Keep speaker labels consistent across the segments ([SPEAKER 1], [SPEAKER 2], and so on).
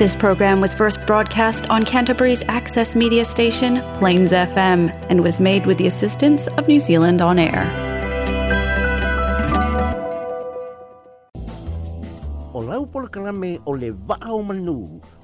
[SPEAKER 1] This program was first broadcast on Canterbury's access media station, Plains FM, and was made with the assistance of New Zealand On Air.
[SPEAKER 2] O lau kalame o le vaa o manu,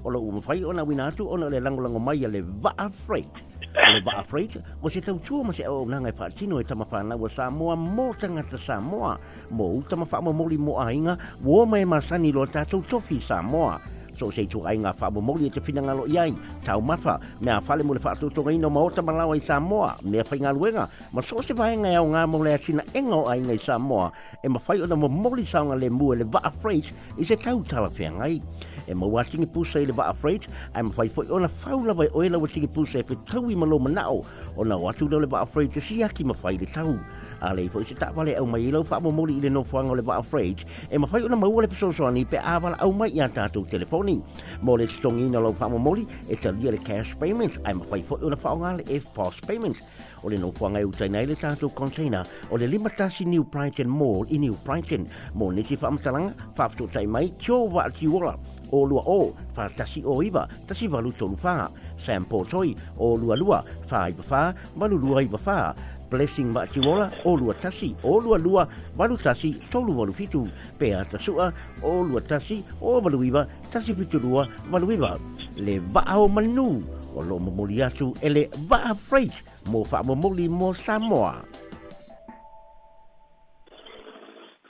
[SPEAKER 2] o la umawhai o na winatu o na le langolango mai a le vaa freight. O le vaa freight, mo se tau tua ma se au nanga e whaatino e tamawhana wa Samoa mō tangata Samoa, mō utamawha mo mori mō ainga, wō mai masani lo tātou tofi Samoa. so se tu ai nga fa mo mo e te fina nga lo yai tau mafa me a fale mo le fa tu tu ngai no mo ta malawa i Samoa me fa nga luenga ma so se vai nga nga mo le sina engo ai nga i Samoa e ma fai ona mo mo li sa nga le mo le va afraid i se tau tala fe nga i e mo wa tingi pu i le va afraid ai ma fai foi ona fa ula vai oela wa tingi pusa e pe tau i e ma lo ma nao ona wa tu le va afraid te si ki ma fai le tau a le ipo i se tapa le au mai ilau pa mo mori i le nofuanga o le vaa fridge e mawhai o na maua le pisoso ani pe awala au mai i a tatou telefoni mo le tutongi na lau pa mo mori e talia le cash payment ai mawhai fo i o na whaonga le e-post payment o le nofuanga e utai nei le tatou container o le limatasi New Brighton Mall in e New Brighton mo nisi whaamtalanga whaafto tai mai tio wa ati wola o lua o fa tasi o iwa tasi walu tolu fa Sam Paul Choi o lua lua fa iwa fa walu lua iwa fa Blessing Matiwola o lua tasi o lua lua walu tasi tolu walu fitu pea tasua o lua tasi o walu iwa tasi fitu lua walu iwa le vaao manu o lo mamuli atu ele vaa freight mo fa mamuli mo Samoa Samoa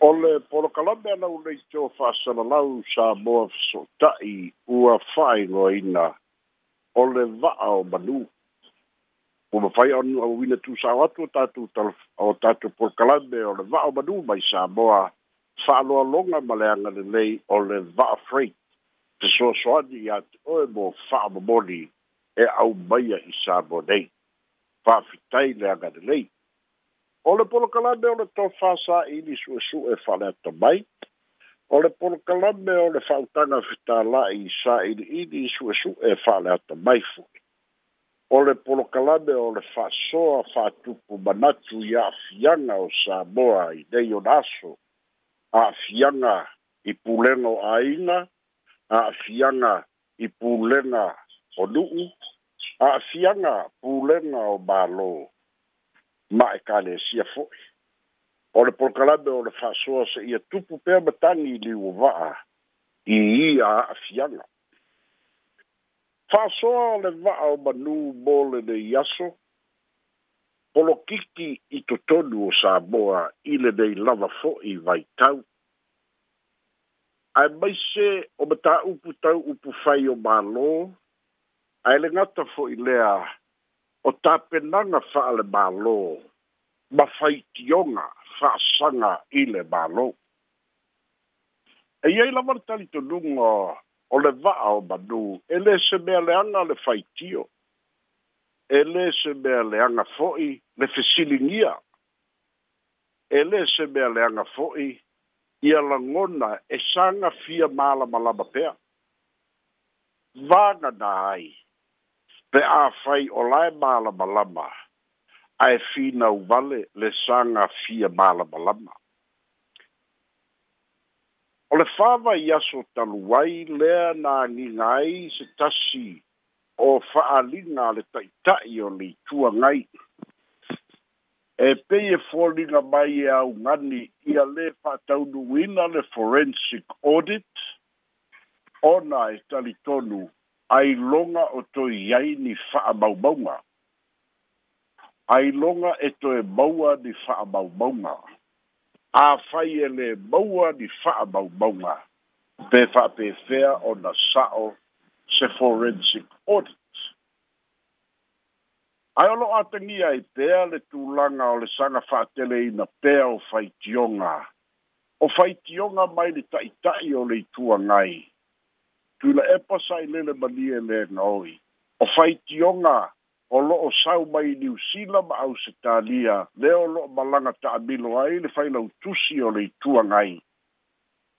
[SPEAKER 3] O le polo kalame ana u nei tō whāsana lau sa moa so tai ua whae ngoa ina o le vaa o manu. O ma whae anu au wina tū sa watu o tātu o tātu polo kalame o le vaa o manu mai sa moa whāloa longa ma le angane nei o le vaa freight. Te soa soa ni at oe mo whaa mamoni e au maia i sa moa nei. Whaa fitai le angane nei o le polokalame o le tofāsaʻili suʻesuʻe faaleata mai o le polokalame o le faautaga fetālaʻi saʻiliʻili suʻesuʻe faaleata mai foʻi o le polokalame o le faasoa faatupu manatu ia afiaga o samoa i nei o naso aafiaga i pulega o āiga aafiaga i pulega o nuu aafiaga pulega o mālō ma e ka le e sia foi o le porokalame o le faasoa se ia tupu pea matagi i liua va'a i ia a'afiaga faasoa o le va'a o manū mo lenei aso polokiki i totonu o samoa i lenei lava fo'i vaitau ae maise o matāupu tau upu fai o mālō ae le gata fo'i lea o tapenaga fa'a le mālō ma faitioga fa'asaga i le mālō e iai lava le talitonuga o le va'a o manū e lē se mea leaga le faitio e lē se mea leaga fo'i le fesiligia e lē se mea leaga fo'i ia lagona e sagafia mālamalama pea vaganā ai pe a fai o lae malamalama ae finau vale le sanga sagafia malamalama o le fāvai aso talu ai lea na agiga ai se tasi o fa'aaliga a le ta'ita'i o le ituagai e pei e foliga mai e augani ia lē fa'ataunuina le forensic audit ona e talitonu ai longa o to yai ni fa ba ba ai longa e to e baua di fa ba ba a fai ele baua di fa ba ba ma pe fa pe fea o na sao se forensic audit ai lo atangi ai te ale tu langa o le sanga fa tele ina pe o fai tionga o fai tionga mai ni tai tai o le tuangai ngai tu la epa sai lele mani e le ngaui. O fai tionga o loo sau mai ni usila ma au se tālia, leo loo malanga ta amilo ai le fai lau tusi o le tua ngai.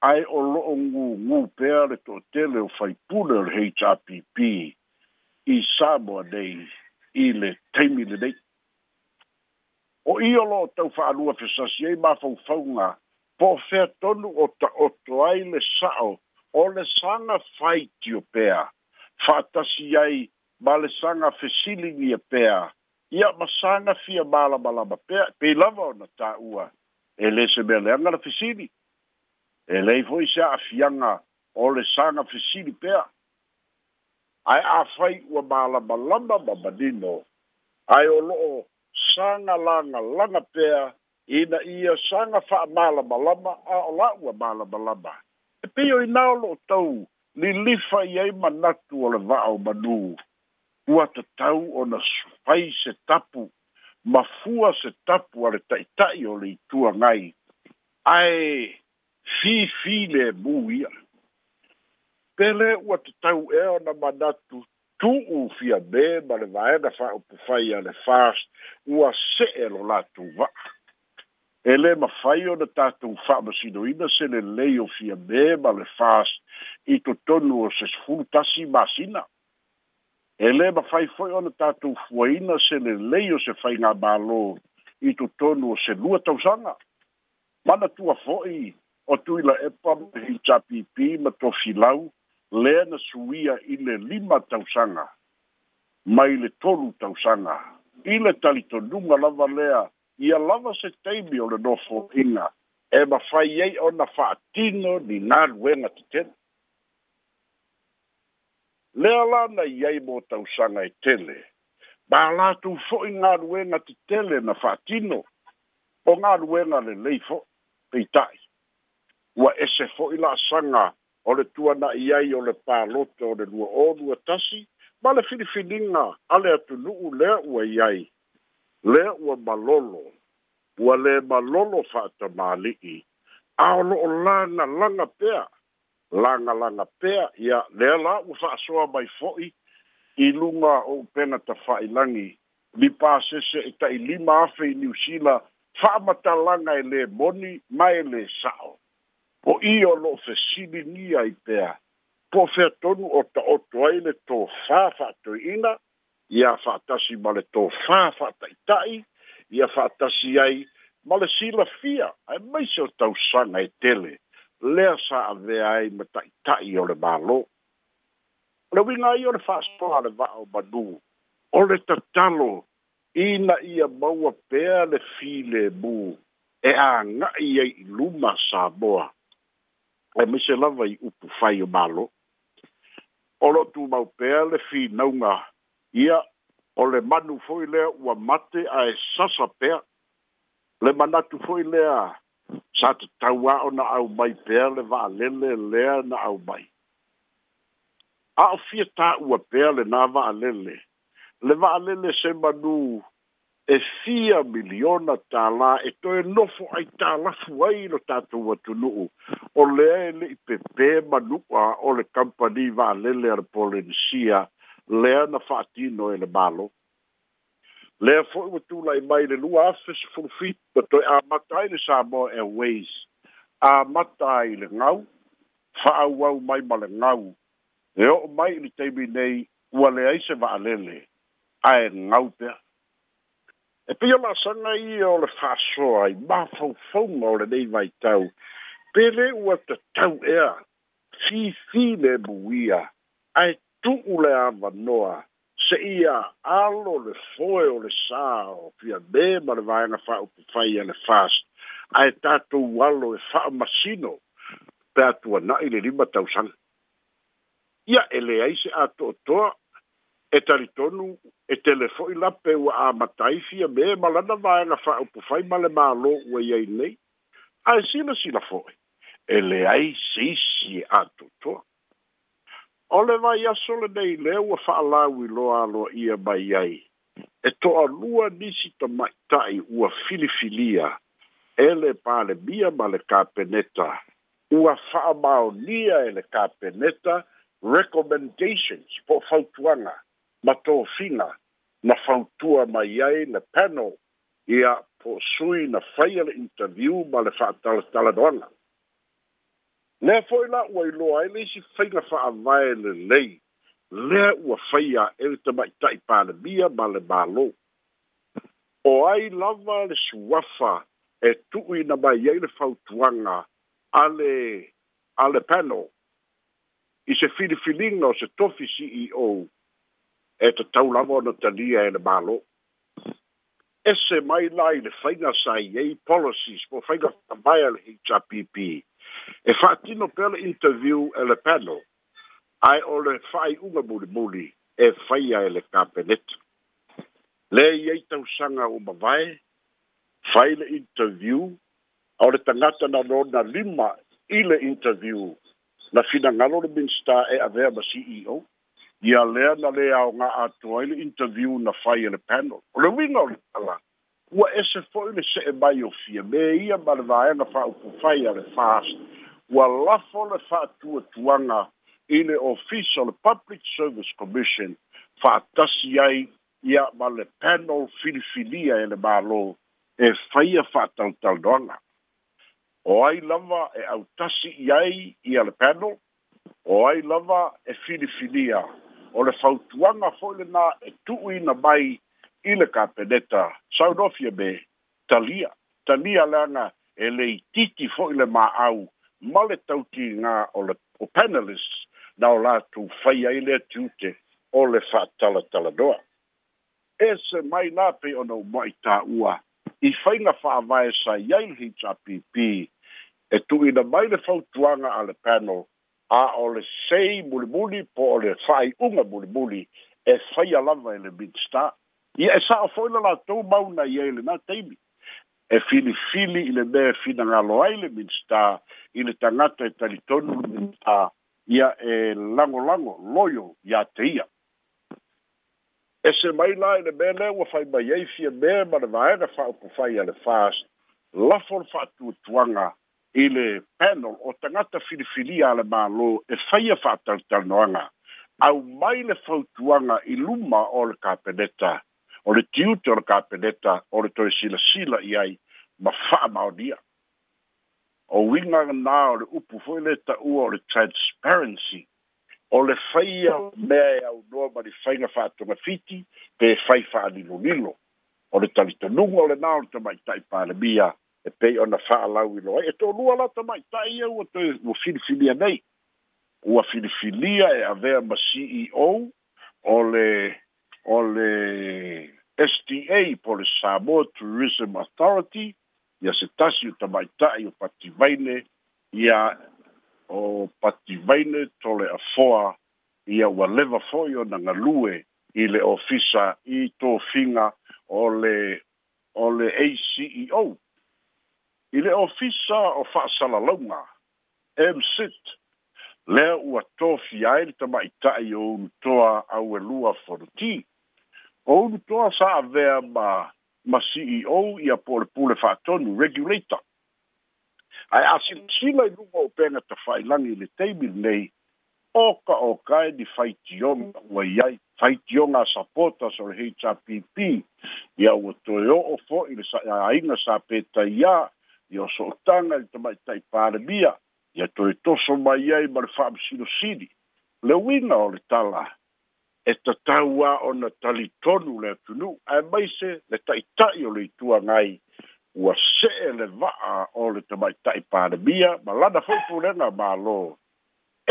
[SPEAKER 3] Ai o loo ngu ngu pēr le tō tele o fai pūle o le HRPP i Samoa nei i le teimi le nei. O i o loo tau wha anua fesasi ei ma fau fau ngā, po fea tonu o ta oto ai le sao o le sanga fai tio pea, whaatasi ai ma le sanga fesilingi e a pea, ia ma sanga fia mala malama pea, pei lava o na tā ua, e le se mea le angara fesili, e le i fwoi se a fianga o le sanga fesili pea, ai a fai ua mala malama mamanino, ai o loo sanga langa langa pea, ina ia sanga fa mala malama, a o la ua mala malama, malama te pio i nao lo tau, ni lifa i ei manatu o le vao manu. Ua te tau o na sufai se tapu, ma fua se tapu ale taitai o le itua ngai. Ai, fi fi le mu ia. Pele ua te tau e o na manatu, tu u fia be, ma le vaenga fa upufai ale fast, ua se e lo latu vaa. e lē mafai ona tatou fa'amasinoina se lelei o fia mē ma le fas i totonu o sesfulu tasi masina e lē mafai fo'i ona tatou fuaina se lelei o se faigā mālō i totonu o se lua tausaga mana tua fo'i o tuila epa ma hitapipi ma tofilau lea na suia i le lima tausaga mai le tolu tausaga i le talitonuga lava lea ia lava se taimi o le nofoʻiga e mafai ai ona faatino linā luega tetele lea lanai ai mo tausaga e tele tu ma latou fo'i galuega tetele na faatino o galuega lelei fo'i peita'i ua ese fo'i la'asaga o le tuana'i ai o le palote o le lua olu a tasi ma le filifiliga a le atunu'u lea ua i ai le o malolo ua lē malolo fa'atamāli'i a o lo'o lagalaga pea lagalaga pea ya lea la ua fa'asoa mai fo'i i luga o pena tafa'ailagi li pasese e ta'i lima afe i niusila fa'amatalaga e lē moni mae lē sa'o po i o lo'o ni ai pea po fea tonu o ta'oto ai le tofā fa'atoi'ina fa ia fa'atasi ma le tofā fa'ataʻitaʻi ia fa'atasi ai ma le silafia ae maise o tausaga e tele lea sa avea ai ma ta'itaʻi o le mālō o le uiga ai o le fa'asoa le va'ao manū o le tatalo ina ia maua pea le filemū e āga'i ai i luma samoa ae maise lava i upu fai o mālō o lo'o tumau pea le finauga ia o le manu foi lea ua mate ae sasa pea le manatu foi lea sa tatau a'o na aumai pea le va'alele lea na aumai a'ofia ta'ua pea lenā va'alele le va'alele se manu e fia miliona tālā e toe nofo ai tālafu ai lo tatou atunu'u o lea e le'i pepē manu'a o le kampani va'alele a le polinesia lea na fa'atino e le malo lea fo'i ua tula'i mai le lua afe se folufit ma to a ai le samoa airways amata ai le ngau fa'auau mai ma le ngau e o'o mai i le taimi nei ua leai se va'alele ae ngau pea e pei o la'asaga ia o le fa'asoa ai mafaufauga o lenei vaitau pe lē ua a ea fifi le buia ae tu'u le avanoa se ia alo le foe o le sao, o fia me ma le vaenga wha upu fai le fast ae tato alo e wha masino pe atua na i le lima tausanga ia ele ai se ato toa e taritonu e telefo i la pe ua amatai fia me ma lana vaenga wha upu fai ma le malo ua iei nei ae sila sila foe ele ai sisi isi e ato o le vai aso lenei lea ua fa'alauiloaaloa ia mai ai e to'alua nisi tamaita'i ua filifilia e le palemia ma le kapeneta ua fa'amaonia e le kapeneta recommendations po fautuaga ma tofina na fautua mai ai le panel ia po sui na fai a le interview ma le fa'atalatala doaga Le foi la ua ilo ai le si whainga wha a vae le lei. E le ua whai a e te mai tai pāna mia ma le mālo. O ai lava le suwafa e tuu i na mai ei le fautuanga ale ale pano i se filifilinga o se tofi CEO e te tau lava o natalia e le mālo. Ese mai lai le whainga sa i policies po whainga wha vae le HRPP. E whaatino pele interview e le panel, ai o le whai unga e whaia e le kapenetu. Le iei tausanga o mawai, whai le interview, o le tangata na rona lima i le interview na finagalo le minista e avea ma CEO, ia lea na le aoga atoa le interview na fai e le panel o le uiga o le tala ua ese fo'i le se'e mai o me ia ma le vaega fa'aupufai a le fast ua lafo le fa'atuatuaga i le official le public service commission fa'atasi ai ia ma le panel filifilia e le mālō e faia fa'ataltaldoaga o ai lava e autasi i ai ia le panel o ai lava e filifilia o le fautuaga fo'i lenā e tu'uina mai i le kapeneta saunofia me talia talia leaga e leitiiti fo'i le māau ma le tauti ngā o le o panelist na o lātou whai ai le tūte o le whātala tala doa. E se mai nā pe ono mai tā ua i whainga whāwae sa iai HRPP e tu ina mai le whautuanga a le panel a o le sei muli muli po o le whai unga muli muli e whai alawa e le midstar. Ia e sa o whoina la tō mauna iai le nā teimi. E fili fili i le mea fina ngā loai le midstar i le tangata e talitonu ia e lango lango loyo ia te ia. E se mai la e le mele ua fai mai eifi e mea ma le vaena fa upo fai a fast faas lafon fa tu tuanga i le panel o tangata filifilia le malo e fai a fa tal tal noanga au mai le fau tuanga i luma o le kapeneta o le tiute o le kapeneta o le toi sila sila i ai ma fa maodia o winga nā o le upu fwe le ta ua o le transparency o le whaia mea e au noa ma le whainga whātunga fiti pe whai wha nilo nilo o le talita nunga o le nā o le tamai tai pāle mia e pei o na wha alau i loa e tō lua la tamai tai e ua te ua filifilia nei ua filifilia e avea ma CEO o le o le STA po le Samoa Tourism Authority ia se tasi o tamaitaʻi o pativaine ia o pativaine tole afoa ia ua leva foʻi ona galue i le ofisa i tofiga o le o le aceo i le ofisa o faasalalauga msit lea ua tofi ai le tamaʻitaʻi o ulutoa auelua folutī o ulutoa sa avea ma ma CEO ia por pule faton regulator ai asi si mai lu mo pena ta fai langi le table nei o ka o kai di fai tiong wa yai fai tiong a supporta sor HPP ia o to yo o fo il sa ai na sa peta ia io so tanga il ta mai tai pare bia ia to to mai yai mar fam si lo sidi le wina o le tala e tatāua o na tali tonu le tunu, a e mai se le taitai o le itua ngai, ua se e le vaa o le tamaitai pāremia, ma lana fau pūrenga mā lō,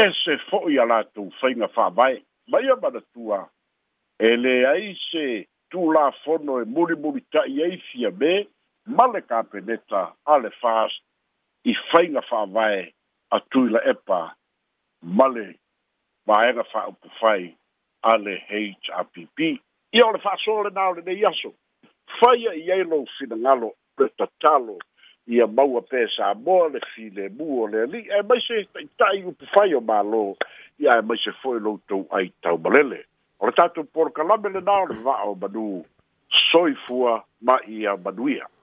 [SPEAKER 3] e se fōi a lātou whainga whāmai, ma ia mana tua, e le aise tū lā fono e muri muri tai eifia me, ma le kāpeneta a le fāst, i whainga whāmai a tūila epa, ma le, ma ega whāupu whainga, alehapp ia o E olha o lenei aso faia i ai lou finagalo le tatalo ia maua pe samoa le filemu o le ali'i E mai se ta'ita'i upu fai o mālō ia e mai se fo'i loutou ai taumalele o le tatou polokalame lenā o le va'a o badu soifua ma ia baduia.